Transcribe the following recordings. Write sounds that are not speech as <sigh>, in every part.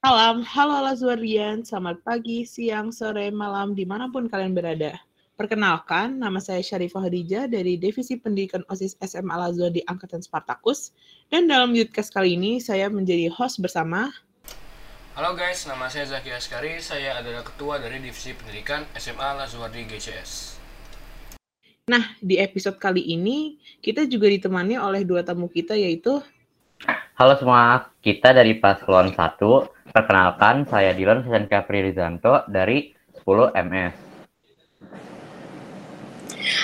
Salam, halo Lazuarian, selamat pagi, siang, sore, malam, di mana pun kalian berada. Perkenalkan, nama saya Syarifah Hadijah dari Divisi Pendidikan OSIS SMA Lazua di Angkatan Spartacus. Dan dalam Yudcast kali ini, saya menjadi host bersama... Halo guys, nama saya Zaki Askari, saya adalah Ketua dari Divisi Pendidikan SMA Lazuardi GCS. Nah, di episode kali ini, kita juga ditemani oleh dua tamu kita, yaitu... Halo semua, kita dari Paslon 1 Perkenalkan, saya Dylan Sesenka Rizanto dari 10 MS.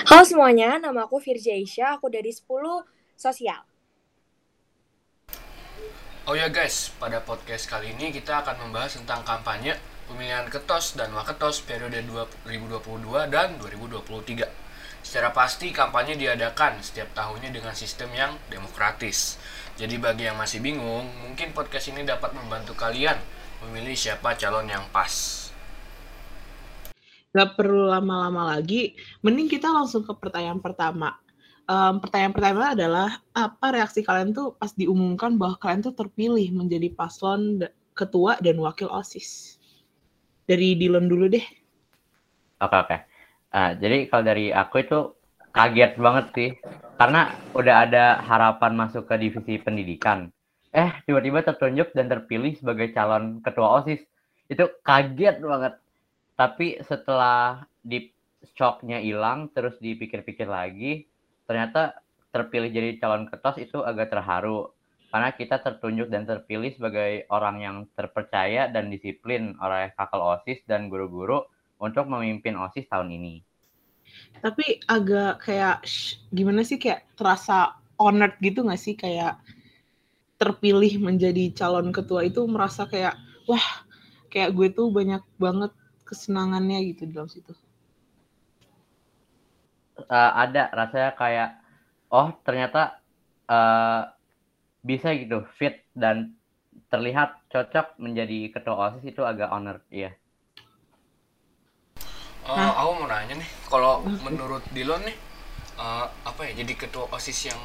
Halo semuanya, nama aku Firja Isya, aku dari 10 Sosial. Oh ya guys, pada podcast kali ini kita akan membahas tentang kampanye pemilihan ketos dan waketos periode 2022 dan 2023. Secara pasti kampanye diadakan setiap tahunnya dengan sistem yang demokratis. Jadi bagi yang masih bingung, mungkin podcast ini dapat membantu kalian memilih siapa calon yang pas. Gak perlu lama-lama lagi, mending kita langsung ke pertanyaan pertama. Um, pertanyaan pertama adalah, apa reaksi kalian tuh pas diumumkan bahwa kalian tuh terpilih menjadi paslon ketua dan wakil OSIS? Dari Dylan dulu deh. Oke, oke. Uh, jadi kalau dari aku itu kaget banget sih. Karena udah ada harapan masuk ke divisi pendidikan. Eh tiba-tiba tertunjuk dan terpilih sebagai calon ketua osis. Itu kaget banget. Tapi setelah di shocknya hilang terus dipikir-pikir lagi ternyata terpilih jadi calon ketua itu agak terharu. Karena kita tertunjuk dan terpilih sebagai orang yang terpercaya dan disiplin oleh kakak osis dan guru-guru untuk memimpin osis tahun ini tapi agak kayak gimana sih kayak terasa honored gitu gak sih kayak terpilih menjadi calon ketua itu merasa kayak wah kayak gue tuh banyak banget kesenangannya gitu dalam situ. Uh, ada rasanya kayak oh ternyata uh, bisa gitu fit dan terlihat cocok menjadi ketua osis itu agak honor iya. Uh, aku mau nanya nih, kalau menurut Dilon nih, uh, apa ya, jadi ketua OSIS yang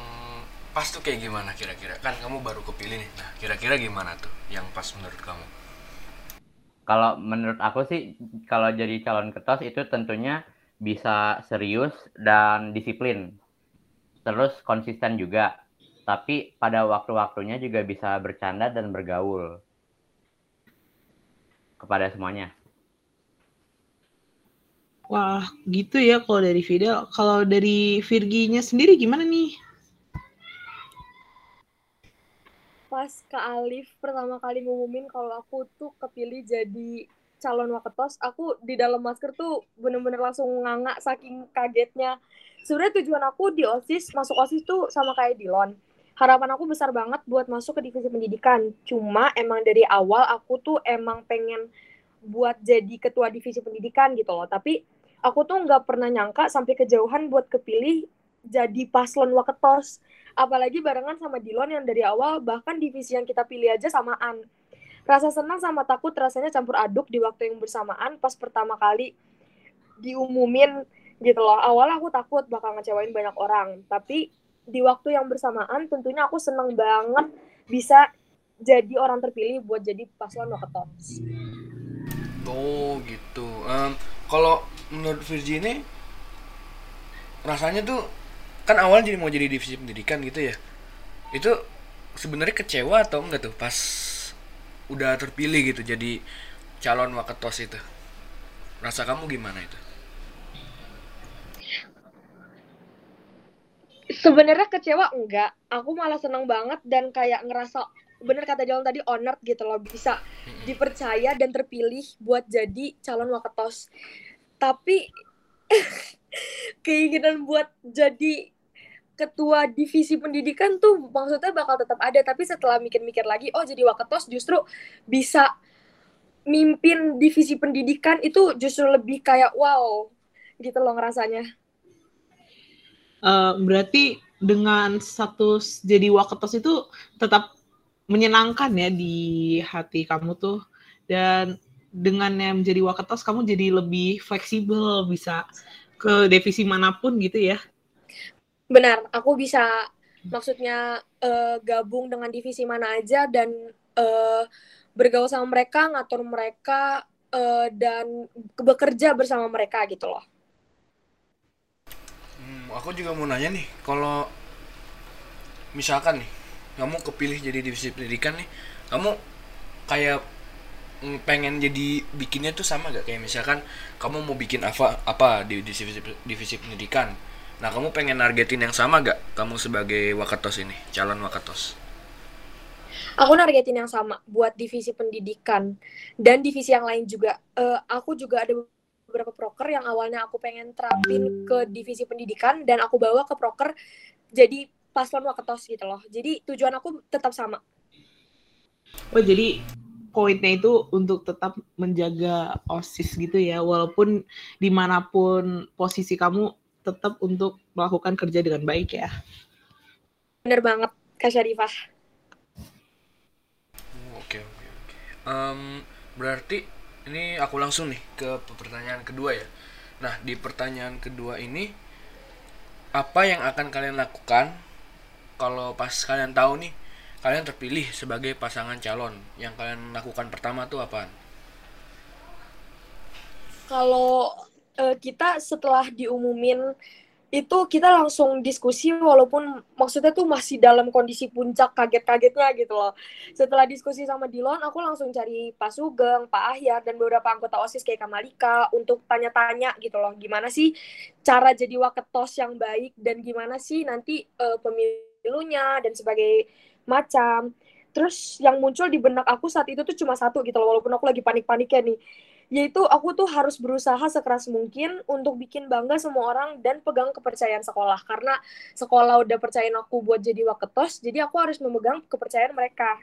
pas tuh kayak gimana kira-kira? Kan kamu baru kepilih nih, nah kira-kira gimana tuh yang pas menurut kamu? Kalau menurut aku sih, kalau jadi calon ketua itu tentunya bisa serius dan disiplin. Terus konsisten juga. Tapi pada waktu-waktunya juga bisa bercanda dan bergaul. Kepada semuanya. Wah, gitu ya kalau dari Fidel. Kalau dari Virginya sendiri gimana nih? Pas Kak Alif pertama kali ngumumin kalau aku tuh kepilih jadi calon waketos, aku di dalam masker tuh bener-bener langsung nganga saking kagetnya. Sebenarnya tujuan aku di OSIS, masuk OSIS tuh sama kayak Dilon. Harapan aku besar banget buat masuk ke divisi pendidikan. Cuma emang dari awal aku tuh emang pengen buat jadi ketua divisi pendidikan gitu loh. Tapi aku tuh nggak pernah nyangka sampai kejauhan buat kepilih jadi paslon waketos. Apalagi barengan sama Dilon yang dari awal bahkan divisi yang kita pilih aja samaan. Rasa senang sama takut rasanya campur aduk di waktu yang bersamaan pas pertama kali diumumin gitu loh. Awal aku takut bakal ngecewain banyak orang tapi di waktu yang bersamaan tentunya aku seneng banget bisa jadi orang terpilih buat jadi paslon waketos. Oh gitu. Um, kalau menurut Virgi ini rasanya tuh kan awalnya jadi mau jadi divisi pendidikan gitu ya. Itu sebenarnya kecewa atau enggak tuh pas udah terpilih gitu jadi calon waketos itu? Rasa kamu gimana itu? Sebenarnya kecewa enggak. Aku malah seneng banget dan kayak ngerasa bener kata Jalan tadi honored gitu loh. Bisa dipercaya dan terpilih buat jadi calon waketos tapi <laughs> keinginan buat jadi ketua divisi pendidikan tuh maksudnya bakal tetap ada. Tapi setelah mikir-mikir lagi oh jadi waketos justru bisa mimpin divisi pendidikan itu justru lebih kayak wow gitu loh ngerasanya. Uh, berarti dengan status jadi waketos itu tetap menyenangkan ya di hati kamu tuh. Dan dengan yang menjadi waketos kamu jadi lebih fleksibel bisa ke divisi mana pun gitu ya benar aku bisa maksudnya uh, gabung dengan divisi mana aja dan uh, bergaul sama mereka, ngatur mereka uh, dan bekerja bersama mereka gitu loh. Hmm, aku juga mau nanya nih, kalau misalkan nih kamu kepilih jadi divisi pendidikan nih, kamu kayak pengen jadi bikinnya tuh sama gak kayak misalkan kamu mau bikin apa apa di divisi divisi pendidikan. Nah kamu pengen nargetin yang sama gak kamu sebagai wakatos ini calon wakatos? Aku nargetin yang sama buat divisi pendidikan dan divisi yang lain juga. Uh, aku juga ada beberapa proker yang awalnya aku pengen terapin ke divisi pendidikan dan aku bawa ke proker jadi paslon wakatos gitu loh. Jadi tujuan aku tetap sama. Oh jadi poinnya itu untuk tetap menjaga osis gitu ya. Walaupun di mana pun posisi kamu tetap untuk melakukan kerja dengan baik ya. Bener banget kak Syarifah. Oke oke oke. Berarti ini aku langsung nih ke pertanyaan kedua ya. Nah di pertanyaan kedua ini apa yang akan kalian lakukan kalau pas kalian tahu nih kalian terpilih sebagai pasangan calon yang kalian lakukan pertama tuh apa? Kalau uh, kita setelah diumumin itu kita langsung diskusi walaupun maksudnya tuh masih dalam kondisi puncak kaget-kagetnya gitu loh. Setelah diskusi sama Dilon, aku langsung cari Pak Sugeng, Pak Ahyar, dan beberapa anggota OSIS kayak Kamalika untuk tanya-tanya gitu loh. Gimana sih cara jadi waketos yang baik dan gimana sih nanti uh, pemilunya dan sebagai macam. Terus yang muncul di benak aku saat itu tuh cuma satu gitu loh walaupun aku lagi panik-paniknya nih. Yaitu aku tuh harus berusaha sekeras mungkin untuk bikin bangga semua orang dan pegang kepercayaan sekolah. Karena sekolah udah percayain aku buat jadi waketos jadi aku harus memegang kepercayaan mereka.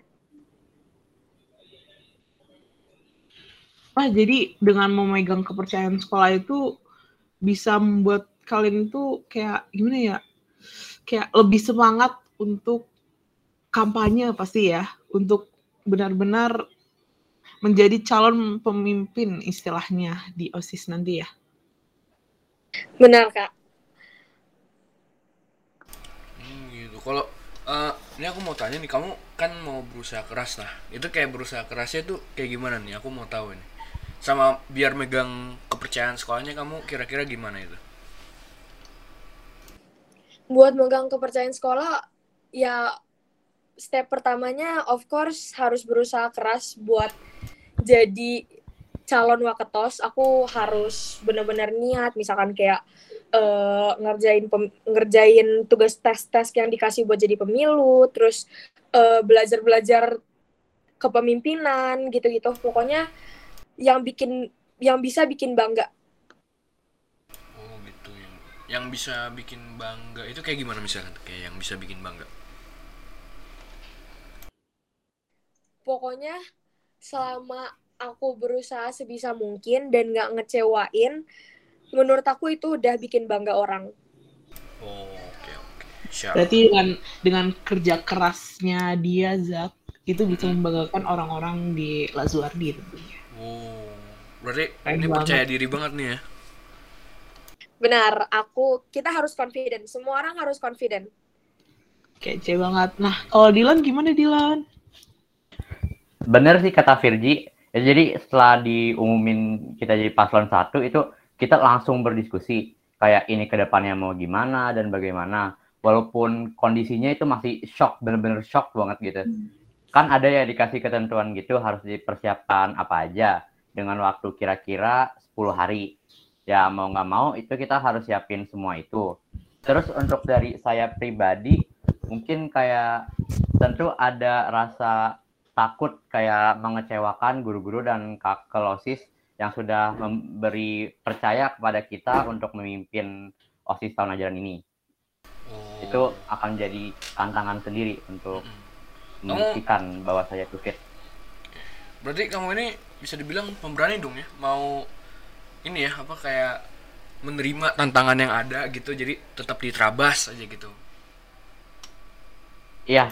Ah, jadi dengan memegang kepercayaan sekolah itu bisa membuat kalian itu kayak gimana ya? Kayak lebih semangat untuk kampanye pasti ya untuk benar-benar menjadi calon pemimpin istilahnya di OSIS nanti ya. Benar, Kak. Hmm, gitu. Kalau uh, ini aku mau tanya nih, kamu kan mau berusaha keras nah. Itu kayak berusaha kerasnya tuh kayak gimana nih? Aku mau tahu ini. Sama biar megang kepercayaan sekolahnya kamu kira-kira gimana itu? Buat megang kepercayaan sekolah ya step pertamanya of course harus berusaha keras buat jadi calon waketos. Aku harus benar-benar niat misalkan kayak uh, ngerjain pem, ngerjain tugas tes-tes yang dikasih buat jadi pemilu terus uh, belajar-belajar kepemimpinan gitu-gitu. Pokoknya yang bikin yang bisa bikin bangga. Oh gitu yang yang bisa bikin bangga itu kayak gimana misalkan? Kayak yang bisa bikin bangga pokoknya selama aku berusaha sebisa mungkin dan nggak ngecewain menurut aku itu udah bikin bangga orang. Oh oke oke. Berarti dengan dengan kerja kerasnya dia Zak itu bisa membanggakan orang-orang di Lazuardi tentunya oh berarti Keren ini banget. percaya diri banget nih ya? Benar aku kita harus confident. Semua orang harus confident. Kece banget. Nah kalau Dilan gimana Dilan bener sih kata Virgi. Ya, jadi setelah diumumin kita jadi paslon satu itu kita langsung berdiskusi kayak ini ke depannya mau gimana dan bagaimana. Walaupun kondisinya itu masih shock, bener-bener shock banget gitu. Hmm. Kan ada ya dikasih ketentuan gitu harus dipersiapkan apa aja dengan waktu kira-kira 10 hari. Ya mau nggak mau itu kita harus siapin semua itu. Terus untuk dari saya pribadi mungkin kayak tentu ada rasa takut kayak mengecewakan guru-guru dan kelosis yang sudah memberi percaya kepada kita untuk memimpin OSIS tahun ajaran ini. Oh. Itu akan jadi tantangan sendiri untuk hmm. membuktikan bahwa saya itu fit. Berarti kamu ini bisa dibilang pemberani dong ya, mau ini ya apa kayak menerima tantangan yang ada gitu, jadi tetap diterabas aja gitu. Iya,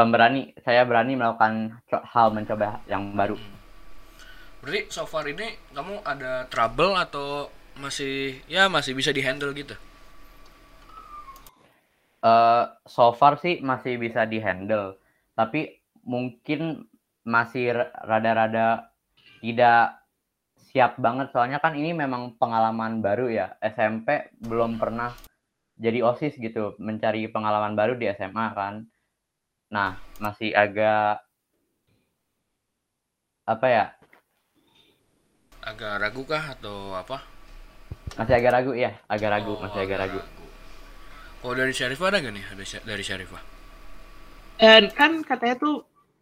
pemberani saya berani melakukan hal mencoba yang baru. Berarti so far ini kamu ada trouble atau masih ya masih bisa dihandle gitu? Uh, so far sih masih bisa dihandle. Tapi mungkin masih rada-rada tidak siap banget. Soalnya kan ini memang pengalaman baru ya. SMP belum pernah jadi osis gitu mencari pengalaman baru di SMA kan nah masih agak apa ya? Agak ragu kah atau apa? Masih agak ragu ya agak ragu Oh, masih agak ragu. kalau dari Syarifah ada gak nih? Ada Sy- dari Syarifah? Dan kan katanya tuh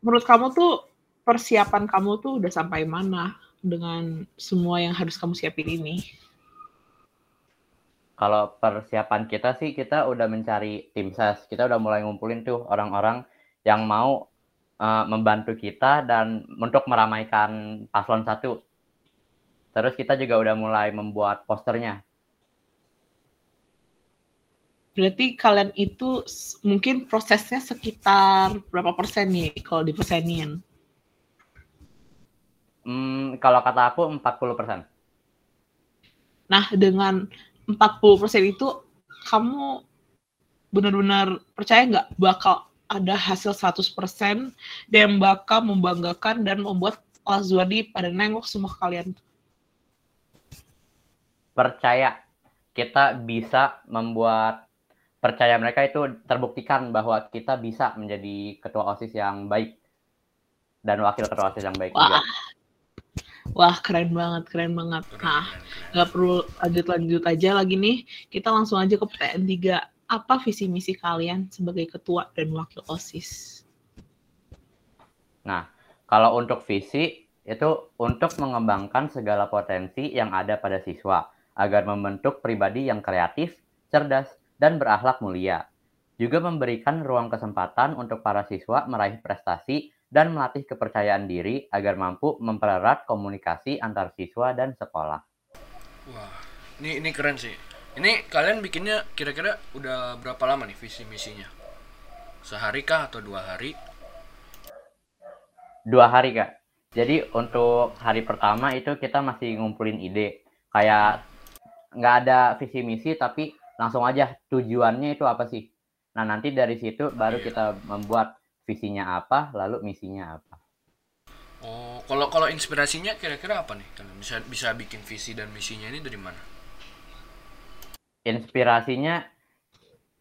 menurut kamu tuh persiapan kamu tuh udah sampai mana dengan semua yang harus kamu siapin ini? kalau persiapan kita sih kita udah mencari tim ses kita udah mulai ngumpulin tuh orang-orang yang mau eh, membantu kita dan untuk meramaikan paslon satu terus kita juga udah mulai membuat posternya Berarti kalian itu mungkin prosesnya sekitar berapa persen nih kalau dipersenin? Hmm, kalau kata aku 40%. Nah, dengan 40% itu kamu benar-benar percaya nggak bakal ada hasil 100% dan bakal membanggakan dan membuat Lazwadi pada nengok semua kalian. Percaya kita bisa membuat percaya mereka itu terbuktikan bahwa kita bisa menjadi ketua OSIS yang baik dan wakil ketua OSIS yang baik juga. Wah, wah keren banget, keren banget. Nah, nggak perlu lanjut-lanjut aja lagi nih. Kita langsung aja ke pertanyaan tiga. Apa visi misi kalian sebagai ketua dan wakil OSIS? Nah, kalau untuk visi itu untuk mengembangkan segala potensi yang ada pada siswa agar membentuk pribadi yang kreatif, cerdas, dan berakhlak mulia. Juga memberikan ruang kesempatan untuk para siswa meraih prestasi dan melatih kepercayaan diri agar mampu mempererat komunikasi antar siswa dan sekolah. Wah, ini ini keren sih. Ini kalian bikinnya kira-kira udah berapa lama nih visi misinya? Sehari kah atau dua hari? Dua hari, Kak. Jadi untuk hari pertama itu kita masih ngumpulin ide. Kayak nggak ada visi misi tapi langsung aja tujuannya itu apa sih. Nah nanti dari situ baru Iya. kita membuat visinya apa, lalu misinya apa. Oh, kalau kalau inspirasinya kira-kira apa nih? Kalian bisa bisa bikin visi dan misinya ini dari mana? Inspirasinya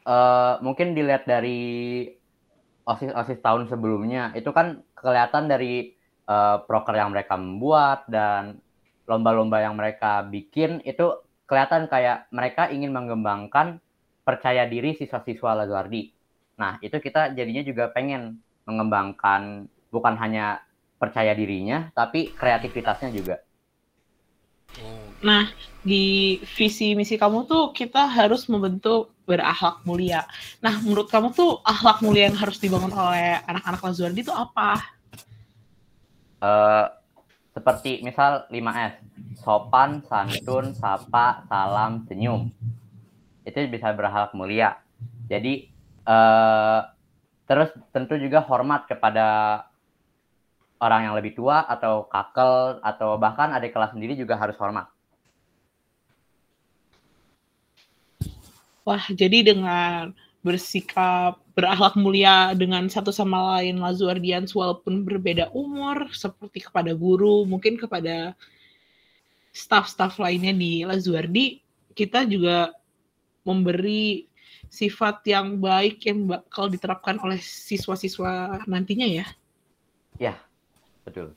eh, mungkin dilihat dari osis-osis tahun sebelumnya itu kan kelihatan dari eh, proker yang mereka membuat dan lomba-lomba yang mereka bikin itu kelihatan kayak mereka ingin mengembangkan percaya diri siswa-siswa Lazuardi. Nah, itu kita jadinya juga pengen mengembangkan bukan hanya percaya dirinya, tapi kreativitasnya juga. Oh, Nah, di visi misi kamu tuh kita harus membentuk berakhlak mulia. Nah, menurut kamu tuh akhlak mulia yang harus dibangun oleh anak-anak Lazuardi itu apa? Eh, seperti misal 5S, sopan, santun, sapa, salam, senyum. Itu bisa berakhlak mulia. Jadi eh, terus tentu juga hormat kepada orang yang lebih tua atau kakel atau bahkan adik kelas sendiri juga harus hormat. Wah, jadi dengan bersikap berakhlak mulia dengan satu sama lain Lazuardians walaupun berbeda umur, seperti kepada guru, mungkin kepada staff-staff lainnya di Lazuardi, kita juga memberi sifat yang baik yang bakal diterapkan oleh siswa-siswa nantinya ya. Betul.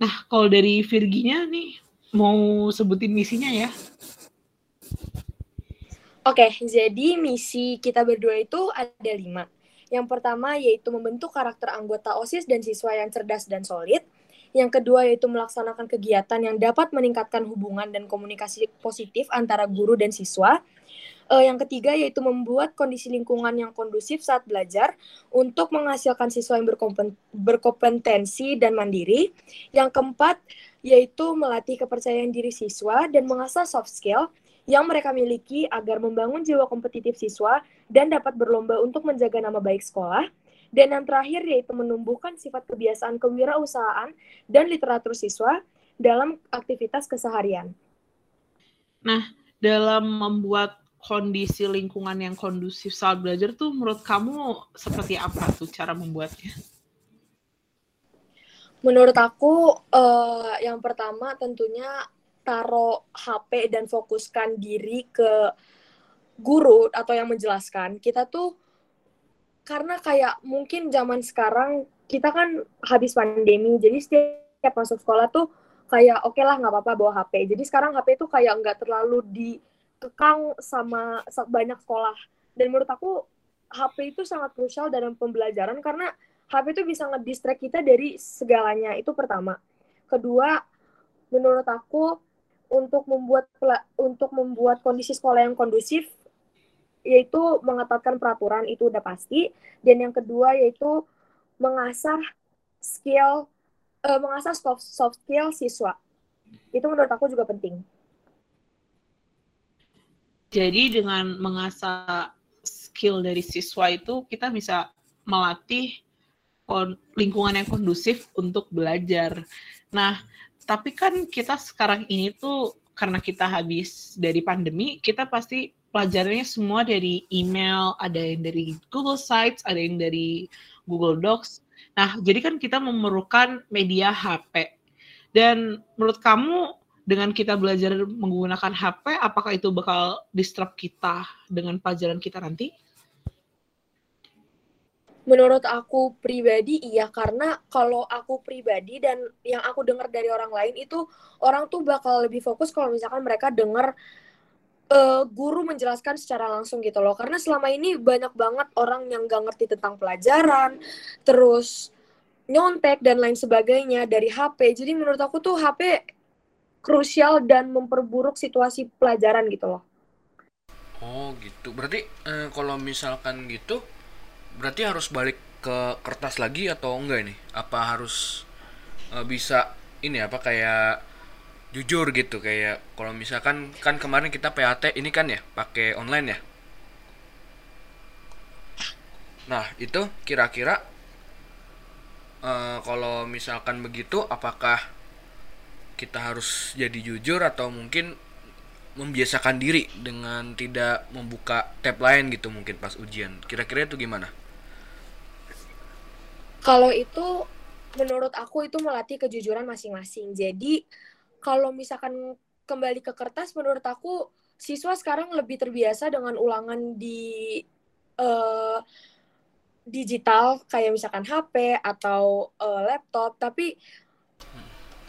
Nah, kalau dari Virginya nih, mau sebutin misinya ya? Oke, jadi misi kita berdua itu ada lima. Yang pertama yaitu membentuk karakter anggota OSIS dan siswa yang cerdas dan solid. Yang kedua yaitu melaksanakan kegiatan yang dapat meningkatkan hubungan dan komunikasi positif antara guru dan siswa. Eh, yang ketiga yaitu membuat kondisi lingkungan yang kondusif saat belajar untuk menghasilkan siswa yang berkompetensi dan mandiri. Yang keempat yaitu melatih kepercayaan diri siswa dan mengasah soft skill yang mereka miliki agar membangun jiwa kompetitif siswa dan dapat berlomba untuk menjaga nama baik sekolah. Dan yang terakhir yaitu menumbuhkan sifat kebiasaan kewirausahaan dan literatur siswa dalam aktivitas keseharian. Dalam membuat kondisi lingkungan yang kondusif saat belajar tuh menurut kamu seperti apa tuh cara membuatnya? Menurut aku, uh, yang pertama tentunya taruh HP dan fokuskan diri ke guru atau yang menjelaskan. Kita tuh karena kayak mungkin zaman sekarang kita kan habis pandemi, jadi setiap masuk sekolah tuh kayak oke okay lah nggak apa-apa bawa HP. Jadi sekarang HP itu kayak nggak terlalu dikekang sama banyak sekolah. Dan menurut aku HP itu sangat krusial dalam pembelajaran karena HP itu bisa ngedistract kita dari segalanya. Itu pertama. Kedua, menurut aku untuk membuat untuk membuat kondisi sekolah yang kondusif yaitu mengetatkan peraturan itu udah pasti. Dan yang kedua yaitu mengasah skill uh, mengasah soft, soft skill siswa. Itu menurut aku juga penting. Jadi dengan mengasah skill dari siswa itu kita bisa melatih lingkungan yang kondusif untuk belajar. Nah, tapi kan kita sekarang ini tuh karena kita habis dari pandemi, kita pasti pelajarannya semua dari email, ada yang dari Google Sites, ada yang dari Google Docs. Nah, jadi kan kita memerlukan media HP. Dan menurut kamu dengan kita belajar menggunakan HP, apakah itu bakal disrupt kita dengan pelajaran kita nanti? Menurut aku pribadi iya karena kalau aku pribadi dan yang aku dengar dari orang lain itu orang tuh bakal lebih fokus kalau misalkan mereka dengar uh, guru menjelaskan secara langsung gitu loh. Karena selama ini banyak banget orang yang gak ngerti tentang pelajaran, terus nyontek dan lain sebagainya dari HP. Jadi menurut aku tuh HP krusial dan memperburuk situasi pelajaran gitu loh. Oh gitu. Berarti eh, kalau misalkan gitu berarti harus balik ke kertas lagi atau enggak ini? Apa harus uh, bisa ini apa kayak jujur gitu kayak kalau misalkan kan kemarin kita PAT ini kan ya pakai online ya. Nah itu kira-kira uh, kalau misalkan begitu apakah kita harus jadi jujur atau mungkin membiasakan diri dengan tidak membuka tab lain gitu mungkin pas ujian. Kira-kira itu gimana? Kalau itu menurut aku itu melatih kejujuran masing-masing. Jadi kalau misalkan kembali ke kertas menurut aku siswa sekarang lebih terbiasa dengan ulangan di uh, digital kayak misalkan HP atau uh, laptop. Tapi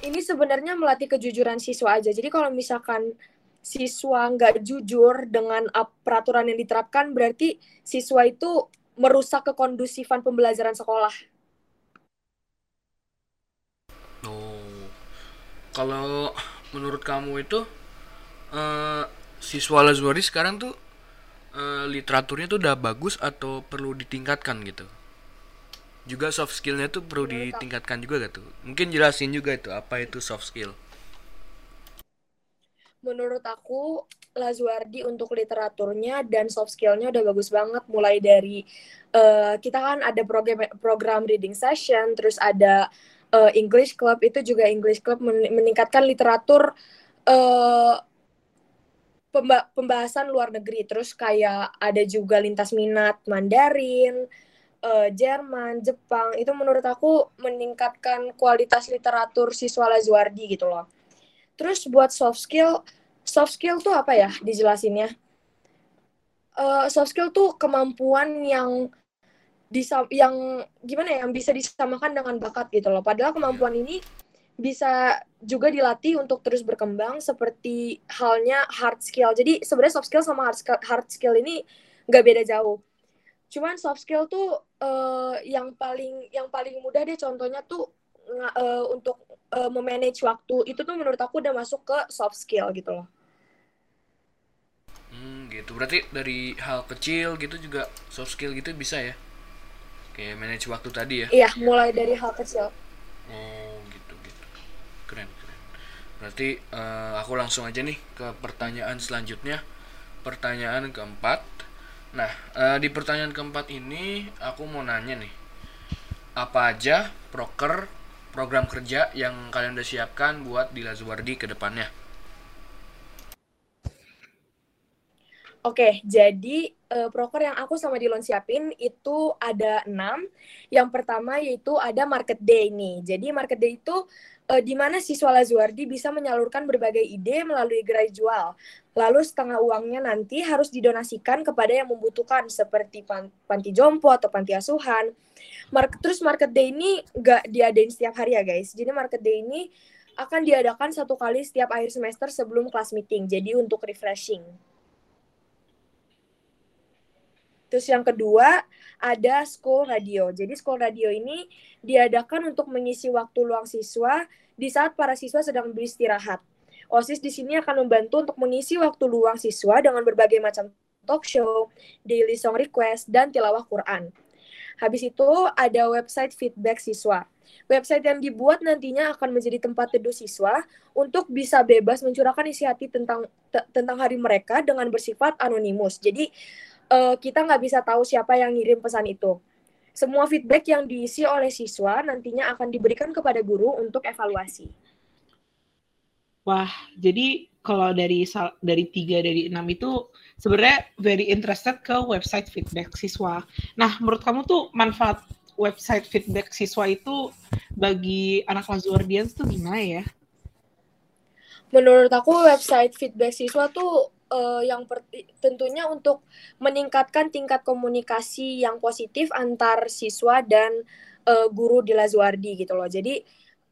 ini sebenarnya melatih kejujuran siswa aja. Jadi kalau misalkan siswa nggak jujur dengan peraturan yang diterapkan berarti siswa itu merusak kekondusifan pembelajaran sekolah kalau menurut kamu itu uh, siswa Lazwari sekarang tuh uh, literaturnya tuh udah bagus atau perlu ditingkatkan gitu? Juga soft skillnya tuh perlu ditingkatkan juga gak tuh? Mungkin jelasin juga itu apa itu soft skill? Menurut aku Lazuardi untuk literaturnya dan soft skillnya udah bagus banget. Mulai dari uh, kita kan ada program program reading session terus ada uh, English Club itu juga English Club meningkatkan literatur uh, pembahasan luar negeri. Terus kayak ada juga lintas minat Mandarin, uh, Jerman, Jepang. Itu menurut aku meningkatkan kualitas literatur siswa Lazuardi gitu loh. Terus buat soft skill, soft skill tuh apa ya dijelasinnya? Uh, soft skill tuh kemampuan yang bisa yang gimana ya yang bisa disamakan dengan bakat gitu loh. Padahal kemampuan ini bisa juga dilatih untuk terus berkembang seperti halnya hard skill. Jadi sebenarnya soft skill sama hard skill, hard skill ini nggak beda jauh. Cuman soft skill tuh uh, yang paling yang paling mudah deh contohnya tuh uh, untuk uh, memanage waktu itu tuh menurut aku udah masuk ke soft skill gitu loh. Hmm, gitu. Berarti dari hal kecil gitu juga soft skill gitu bisa ya? Kayak manage waktu tadi ya? Iya mulai dari hal kecil. Oh gitu gitu. Keren keren. Berarti uh, aku langsung aja nih ke pertanyaan selanjutnya. Pertanyaan keempat. Nah uh, di pertanyaan keempat ini aku mau nanya nih. Apa aja proker program kerja yang kalian udah siapkan buat di Lazuardi ke depannya Oke, jadi uh, proker yang aku sama Dilon siapin itu ada enam. Yang pertama yaitu ada market day nih. Jadi market day itu uh, di mana siswa Lazuardi bisa menyalurkan berbagai ide melalui gerai jual. Lalu setengah uangnya nanti harus didonasikan kepada yang membutuhkan seperti panti jompo atau panti asuhan. Market, terus market day ini nggak diadain setiap hari ya guys. Jadi market day ini akan diadakan satu kali setiap akhir semester sebelum kelas meeting. Jadi untuk refreshing. Terus yang kedua ada school radio. Jadi school radio ini diadakan untuk mengisi waktu luang siswa di saat para siswa sedang beristirahat. OSIS di sini akan membantu untuk mengisi waktu luang siswa dengan berbagai macam talk show, daily song request, dan tilawah Quran. Habis itu ada website feedback siswa. Website yang dibuat nantinya akan menjadi tempat teduh siswa untuk bisa bebas mencurahkan isi hati tentang tentang hari mereka dengan bersifat anonimus. Jadi uh, kita nggak bisa tahu siapa yang ngirim pesan itu. Semua feedback yang diisi oleh siswa nantinya akan diberikan kepada guru untuk evaluasi. Wah, jadi kalau dari dari tiga dari enam itu sebenarnya very interested ke website feedback siswa. Nah, menurut kamu tuh manfaat website feedback siswa itu bagi anak Lazuardians tuh gimana ya? Menurut aku website feedback siswa tuh uh, yang tentunya untuk meningkatkan tingkat komunikasi yang positif antar siswa dan uh, guru di Lazuardi gitu loh. Jadi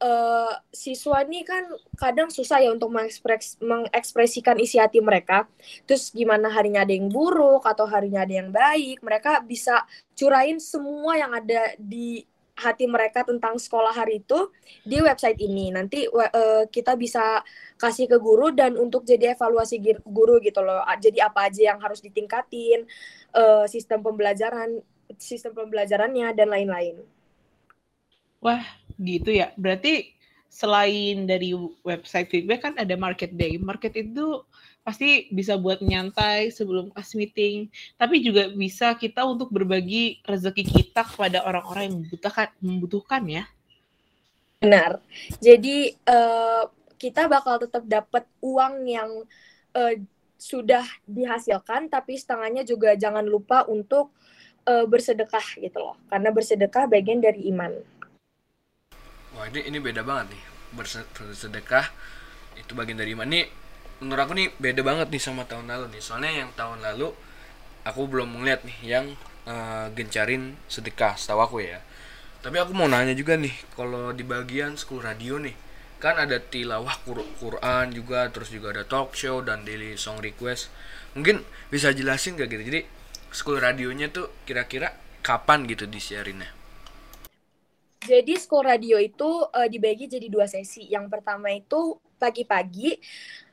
uh, siswa ini kan kadang susah ya untuk mengekspres mengekspresikan isi hati mereka. Terus gimana harinya ada yang buruk atau harinya ada yang baik, mereka bisa curahin semua yang ada di hati mereka tentang sekolah hari itu di website ini. Nanti uh, kita bisa kasih ke guru dan untuk jadi evaluasi guru gitu loh. Jadi apa aja yang harus ditingkatin, uh, sistem pembelajaran, sistem pembelajarannya dan lain-lain. Wah, gitu ya. Berarti selain dari website feedback kan ada market day. Market itu pasti bisa buat nyantai sebelum kelas meeting, tapi juga bisa kita untuk berbagi rezeki kita kepada orang-orang yang membutuhkan, membutuhkan ya. Benar. Jadi uh, kita bakal tetap dapat uang yang uh, sudah dihasilkan, tapi setengahnya juga jangan lupa untuk uh, bersedekah gitu loh, karena bersedekah bagian dari iman. Wah ini ini beda banget nih bersedekah itu bagian dari iman. Nih menurut aku nih beda banget nih sama tahun lalu nih. Soalnya yang tahun lalu aku belum melihat nih yang uh, gencarin sedekah setahu aku ya. Tapi aku mau nanya juga nih kalau di bagian school radio nih kan ada tilawah Quran juga terus juga ada talk show dan daily song request. Mungkin bisa jelasin gak gitu? Jadi school radionya tuh kira-kira kapan gitu disiarinnya? Jadi school radio itu uh, dibagi jadi dua sesi. Yang pertama itu pagi-pagi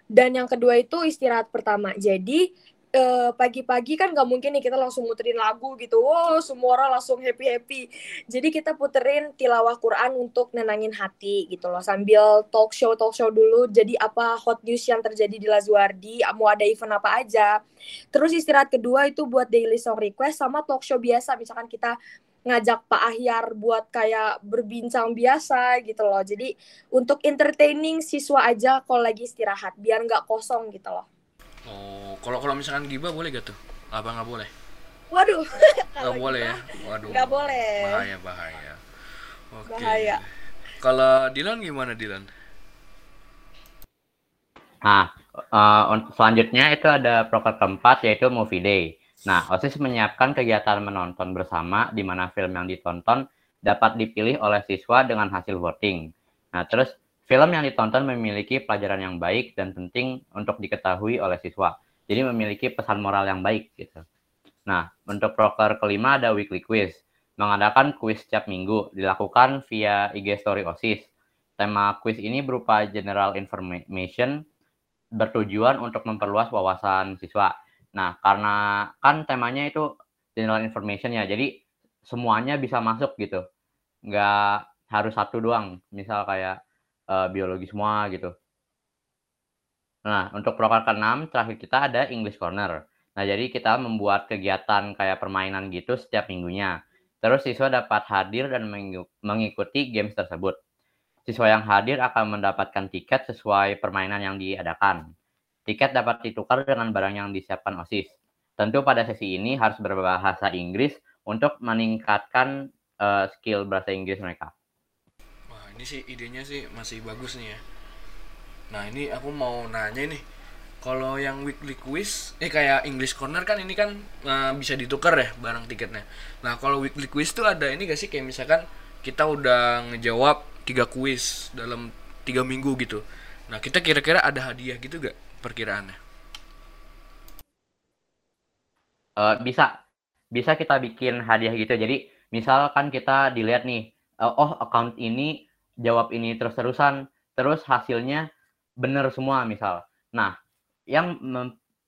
dan yang kedua itu istirahat pertama. Jadi eh, pagi-pagi kan nggak mungkin nih kita langsung muterin lagu gitu. Wow, semua orang langsung happy-happy. Jadi kita puterin tilawah Quran untuk nenangin hati gitu loh. Sambil talk show talk show dulu. Jadi apa hot news yang terjadi di Lazuardi, mau ada event apa aja. Terus istirahat kedua itu buat daily song request sama talk show biasa. Misalkan kita ngajak Pak Ahyar buat kayak berbincang biasa gitu loh. Jadi untuk entertaining siswa aja kalau lagi istirahat biar nggak kosong gitu loh. Oh, kalau kalau misalkan gibah boleh gak tuh? Apa nggak boleh? Waduh. Nggak boleh ya? Waduh. Nggak boleh. Bahaya bahaya. Oke. Bahaya. Kalau Dilan gimana Dilan? Nah, uh, selanjutnya itu ada proker keempat yaitu movie day. Nah, OSIS menyiapkan kegiatan menonton bersama di mana film yang ditonton dapat dipilih oleh siswa dengan hasil voting. Nah, terus film yang ditonton memiliki pelajaran yang baik dan penting untuk diketahui oleh siswa. Jadi memiliki pesan moral yang baik gitu. Nah, untuk proker kelima ada weekly quiz. Mengadakan quiz setiap minggu dilakukan via IG story OSIS. Tema quiz ini berupa general information bertujuan untuk memperluas wawasan siswa. Nah, karena kan temanya itu general information ya, jadi semuanya bisa masuk gitu. Nggak harus satu doang, misal kayak uh, biologi semua gitu. Nah, untuk proker ke-6 terakhir kita ada English Corner. Nah, jadi kita membuat kegiatan kayak permainan gitu setiap minggunya. Terus siswa dapat hadir dan mengikuti games tersebut. Siswa yang hadir akan mendapatkan tiket sesuai permainan yang diadakan. Tiket dapat ditukar dengan barang yang disiapkan OSIS. Tentu pada sesi ini harus berbahasa Inggris untuk meningkatkan uh, skill bahasa Inggris mereka. Wah, ini sih idenya sih masih bagus nih ya. Nah, ini aku mau nanya nih. Kalau yang weekly quiz, eh kayak English Corner kan ini kan uh, bisa ditukar ya barang tiketnya. Nah, kalau weekly quiz tuh ada ini gak sih kayak misalkan kita udah ngejawab tiga quiz dalam tiga minggu gitu. Nah, kita kira-kira ada hadiah gitu gak perkiraannya? uh, bisa. Bisa kita bikin hadiah gitu. Jadi misalkan kita dilihat nih uh, oh account ini jawab ini terus terusan terus hasilnya bener semua misal. Nah yang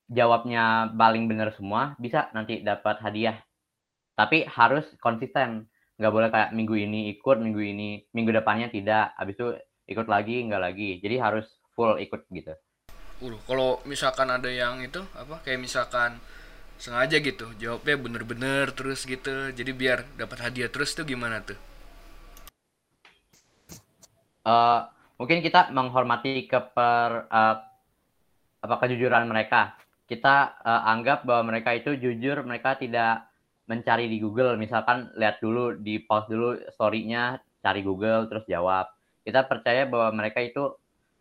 jawabnya paling bener semua bisa nanti dapat hadiah. Tapi harus konsisten. Nggak boleh kayak minggu ini ikut minggu ini minggu depannya tidak. Habis itu ikut lagi nggak lagi. Jadi harus full ikut gitu. Uh, kalau misalkan ada yang itu apa kayak misalkan sengaja gitu jawabnya bener-bener terus gitu jadi biar dapat hadiah terus tuh gimana tuh? Uh, mungkin kita menghormati keper uh, apa kejujuran mereka. Kita uh, anggap bahwa mereka itu jujur mereka tidak mencari di Google. Misalkan lihat dulu di post dulu story-nya cari Google terus jawab. Kita percaya bahwa mereka itu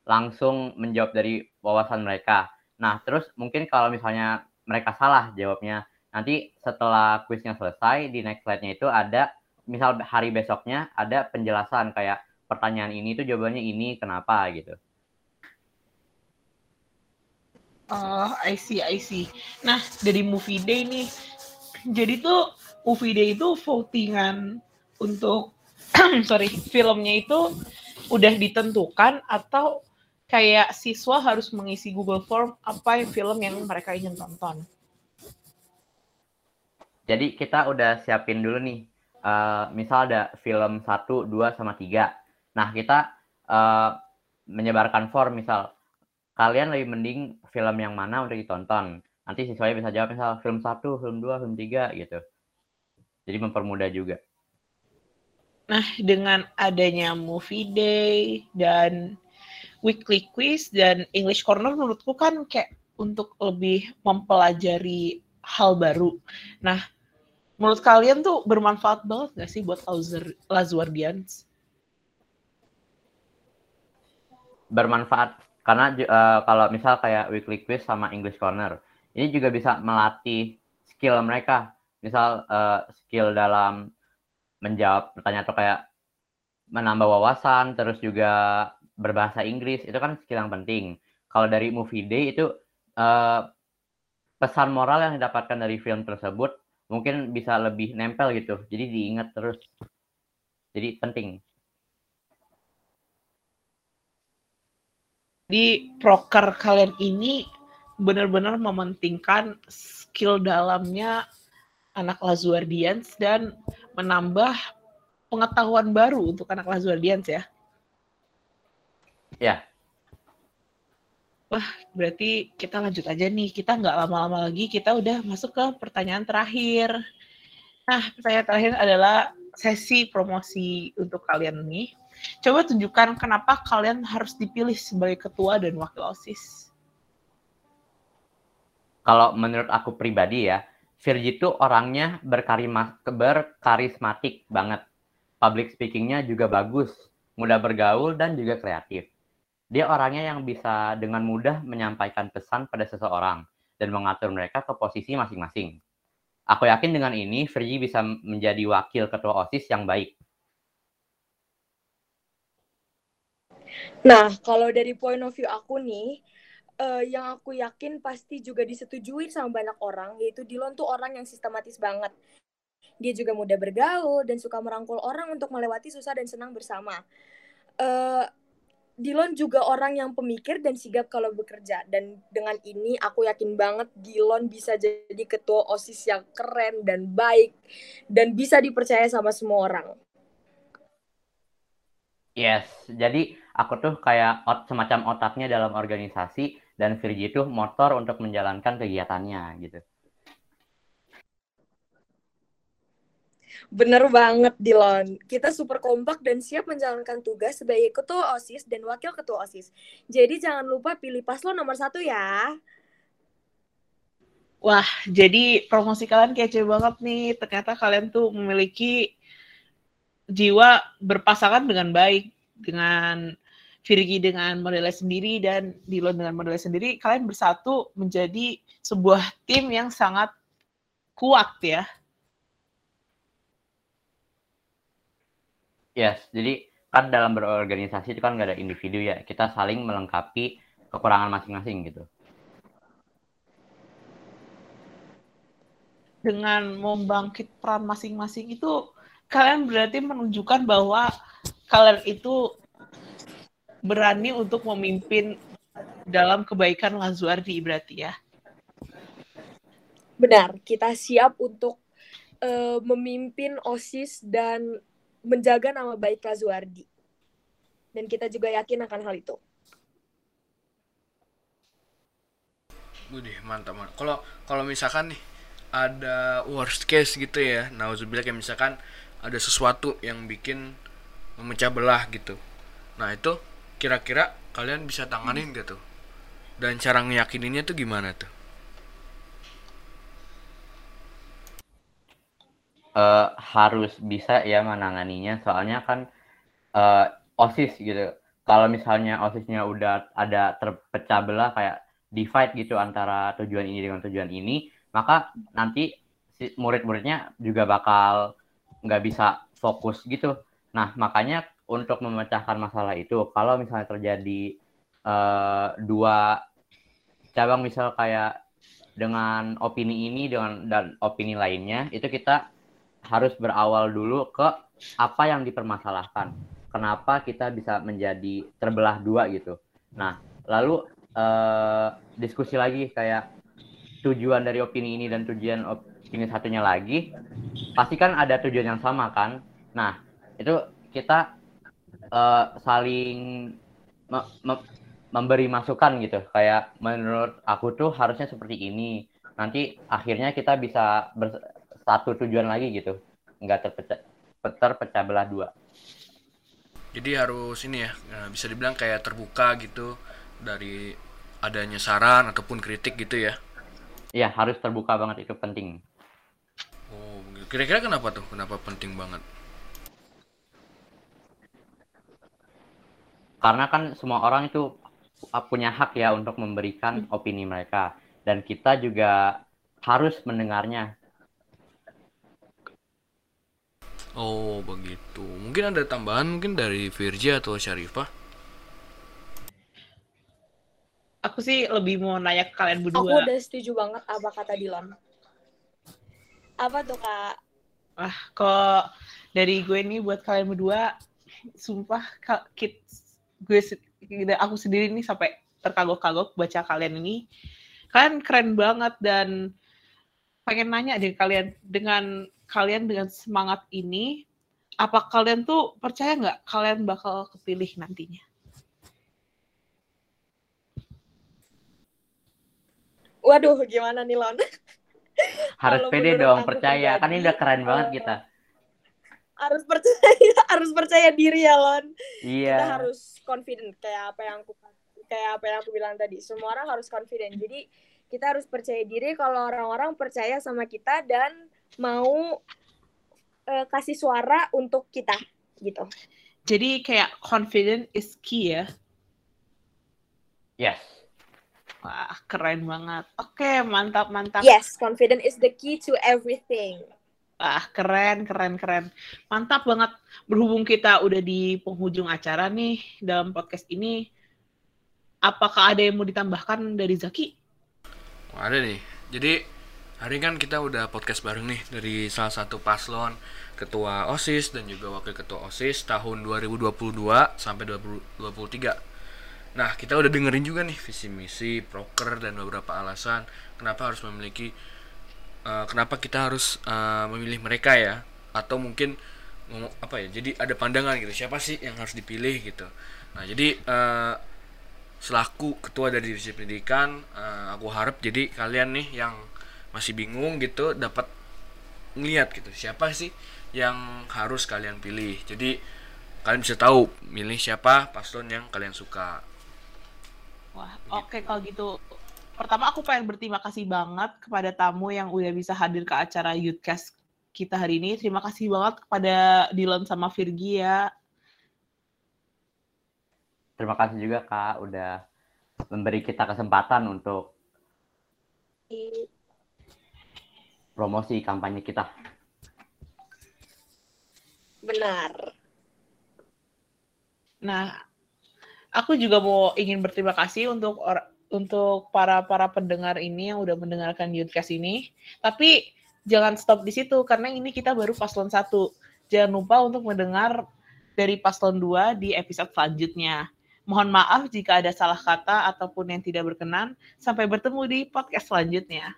langsung menjawab dari wawasan mereka nah terus mungkin kalau misalnya mereka salah jawabnya. Nanti setelah kuisnya selesai di next slide-nya itu ada misal hari besoknya ada penjelasan kayak pertanyaan ini tuh jawabannya ini kenapa gitu. Oh, I see, I see. Nah, dari Movie Day nih, jadi tuh Movie Day itu votingan untuk, <clears throat> sorry, filmnya itu udah ditentukan atau kayak siswa harus mengisi Google Form apa film yang mereka ingin tonton. Jadi kita udah siapin dulu nih, uh, misal ada film 1, 2, sama 3. Nah, kita uh, menyebarkan form, misal kalian lebih mending film yang mana untuk ditonton. Nanti siswanya bisa jawab misal film 1, film 2, film 3 gitu. Jadi mempermudah juga. Nah, dengan adanya movie day dan weekly quiz dan English Corner menurutku kan kayak untuk lebih mempelajari hal baru. Nah, menurut kalian tuh bermanfaat banget gak sih buat Lazuardians? Bermanfaat karena uh, kalau misal kayak weekly quiz sama English Corner, ini juga bisa melatih skill mereka. Misal uh, skill dalam menjawab pertanyaan atau kayak menambah wawasan, terus juga berbahasa Inggris itu kan skill yang penting. Kalau dari movie day itu uh, pesan moral yang didapatkan dari film tersebut mungkin bisa lebih nempel gitu. Jadi diingat terus. Jadi penting. Di proker kalian ini benar-benar mementingkan skill dalamnya anak Lazuardians dan menambah pengetahuan baru untuk anak Lazuardians ya. Ya. Wah, berarti kita lanjut aja nih. Kita nggak lama-lama lagi, kita udah masuk ke pertanyaan terakhir. Nah, pertanyaan terakhir adalah sesi promosi untuk kalian nih. Coba tunjukkan kenapa kalian harus dipilih sebagai ketua dan wakil OSIS. Kalau menurut aku pribadi ya, Virgi itu orangnya berkarismatik banget. Public speakingnya juga bagus, mudah bergaul, dan juga kreatif. Dia orangnya yang bisa dengan mudah menyampaikan pesan pada seseorang dan mengatur mereka ke posisi masing-masing. Aku yakin dengan ini, Virgi bisa menjadi wakil ketua OSIS yang baik. Nah, kalau dari point of view aku nih, uh, yang aku yakin pasti juga disetujui sama banyak orang, yaitu Dilon tuh orang yang sistematis banget. Dia juga mudah bergaul dan suka merangkul orang untuk melewati susah dan senang bersama. Uh, Dilon juga orang yang pemikir dan sigap kalau bekerja dan dengan ini aku yakin banget Dilon bisa jadi ketua OSIS yang keren dan baik dan bisa dipercaya sama semua orang. Yes, jadi aku tuh kayak ot semacam otaknya dalam organisasi dan Virgi tuh motor untuk menjalankan kegiatannya gitu. Bener banget, Dilon. Kita super kompak dan siap menjalankan tugas sebagai ketua OSIS dan wakil ketua OSIS. Jadi jangan lupa pilih paslon nomor satu ya. Wah, jadi promosi kalian kece banget nih. Ternyata kalian tuh memiliki jiwa berpasangan dengan baik dengan Virgi dengan modelnya sendiri dan Dilon dengan modelnya sendiri, kalian bersatu menjadi sebuah tim yang sangat kuat ya. Yes, jadi kan dalam berorganisasi itu kan nggak ada individu ya, kita saling melengkapi kekurangan masing-masing gitu. Dengan membangkit peran masing-masing itu, kalian berarti menunjukkan bahwa kalian itu berani untuk memimpin dalam kebaikan Lazuardi berarti ya. Benar, kita siap untuk uh, memimpin OSIS dan menjaga nama baik Lazuardi. Dan kita juga yakin akan hal itu. Budih, mantap, mantap. Kalau kalau misalkan nih ada worst case gitu ya, nauzubillah kayak misalkan ada sesuatu yang bikin memecah belah gitu. Nah, itu kira-kira kalian bisa tanganin gak tuh dan cara ngeyakininnya tuh gimana tuh uh, harus bisa ya menanganinya. Soalnya kan uh, osis gitu. Kalau misalnya osisnya udah ada terpecah belah kayak divide gitu antara tujuan ini dengan tujuan ini maka nanti murid-muridnya juga bakal nggak bisa fokus gitu. Nah makanya untuk memecahkan masalah itu kalau misalnya terjadi uh, dua cabang misal kayak dengan opini ini dengan dan opini lainnya itu kita harus berawal dulu ke apa yang dipermasalahkan. Kenapa kita bisa menjadi terbelah dua gitu. Nah lalu uh, diskusi lagi kayak tujuan dari opini ini dan tujuan opini satunya lagi pasti kan ada tujuan yang sama kan? Nah itu kita uh, saling me me memberi masukan gitu. Kayak menurut aku tuh harusnya seperti ini. Nanti akhirnya kita bisa bersatu tujuan lagi gitu. Nggak terpecah terpecah belah dua. Jadi harus ini ya eh, bisa dibilang kayak terbuka gitu dari adanya saran ataupun kritik gitu ya? Iya harus terbuka banget itu penting. Oh kira-kira kenapa tuh? Kenapa penting banget? Karena kan semua orang itu punya hak ya untuk memberikan hmm. opini mereka. Dan kita juga harus mendengarnya. Oh begitu. Mungkin ada tambahan mungkin dari Virja atau Syarifah? Aku sih lebih mau nanya ke kalian berdua. Aku udah setuju banget apa kata Dilan. Apa tuh kak? Ah, kok dari gue nih buat kalian berdua, sumpah kit gue aku sendiri nih sampai terkagok-kagok baca kalian ini kalian keren banget dan pengen nanya deh kalian dengan kalian dengan semangat ini apa kalian tuh percaya nggak kalian bakal kepilih nantinya? Waduh gimana nih Lon? <laughs> Harus pede dong percaya. kan ini udah keren banget kita. <laughs> Harus percaya <laughs> harus percaya diri ya Lon. Iya. Kita harus confident kayak apa yang aku kayak apa yang aku bilang tadi. Semua orang harus confident. Jadi kita harus percaya diri kalau orang-orang percaya sama kita dan mau uh, kasih suara untuk kita gitu jadi kayak confident is key ya yes wah keren banget oke mantap mantap yes confident is the key to everything Ah, keren, keren, keren. Mantap banget. Berhubung kita udah di penghujung acara nih dalam podcast ini, apakah ada yang mau ditambahkan dari Zaki? ada nih. Jadi hari kan kita udah podcast bareng nih dari salah satu paslon ketua OSIS dan juga wakil ketua OSIS tahun 2022 sampai 2023. Nah, kita udah dengerin juga nih visi misi, proker dan beberapa alasan kenapa harus memiliki uh, kenapa kita harus uh, memilih mereka ya atau mungkin apa ya jadi ada pandangan gitu siapa sih yang harus dipilih gitu nah jadi uh, selaku ketua dari divisi pendidikan uh, aku harap jadi kalian nih yang masih bingung gitu dapat ngeliat gitu siapa sih yang harus kalian pilih. Jadi kalian bisa tahu milih siapa paslon yang kalian suka. Wah oke okay, kalau gitu. Pertama aku pengen berterima kasih banget kepada tamu yang udah bisa hadir ke acara Youthcast kita hari ini. Terima kasih banget kepada Dylan sama Virgi ya. Terima kasih juga Kak udah memberi kita kesempatan untuk promosi kampanye kita. Benar. Nah, aku juga mau ingin berterima kasih untuk or- untuk para para pendengar ini yang udah mendengarkan Youthcast ini. Tapi jangan stop di situ karena ini kita baru paslon satu. Jangan lupa untuk mendengar dari paslon 2 di episode selanjutnya. Mohon maaf jika ada salah kata ataupun yang tidak berkenan. Sampai bertemu di podcast selanjutnya.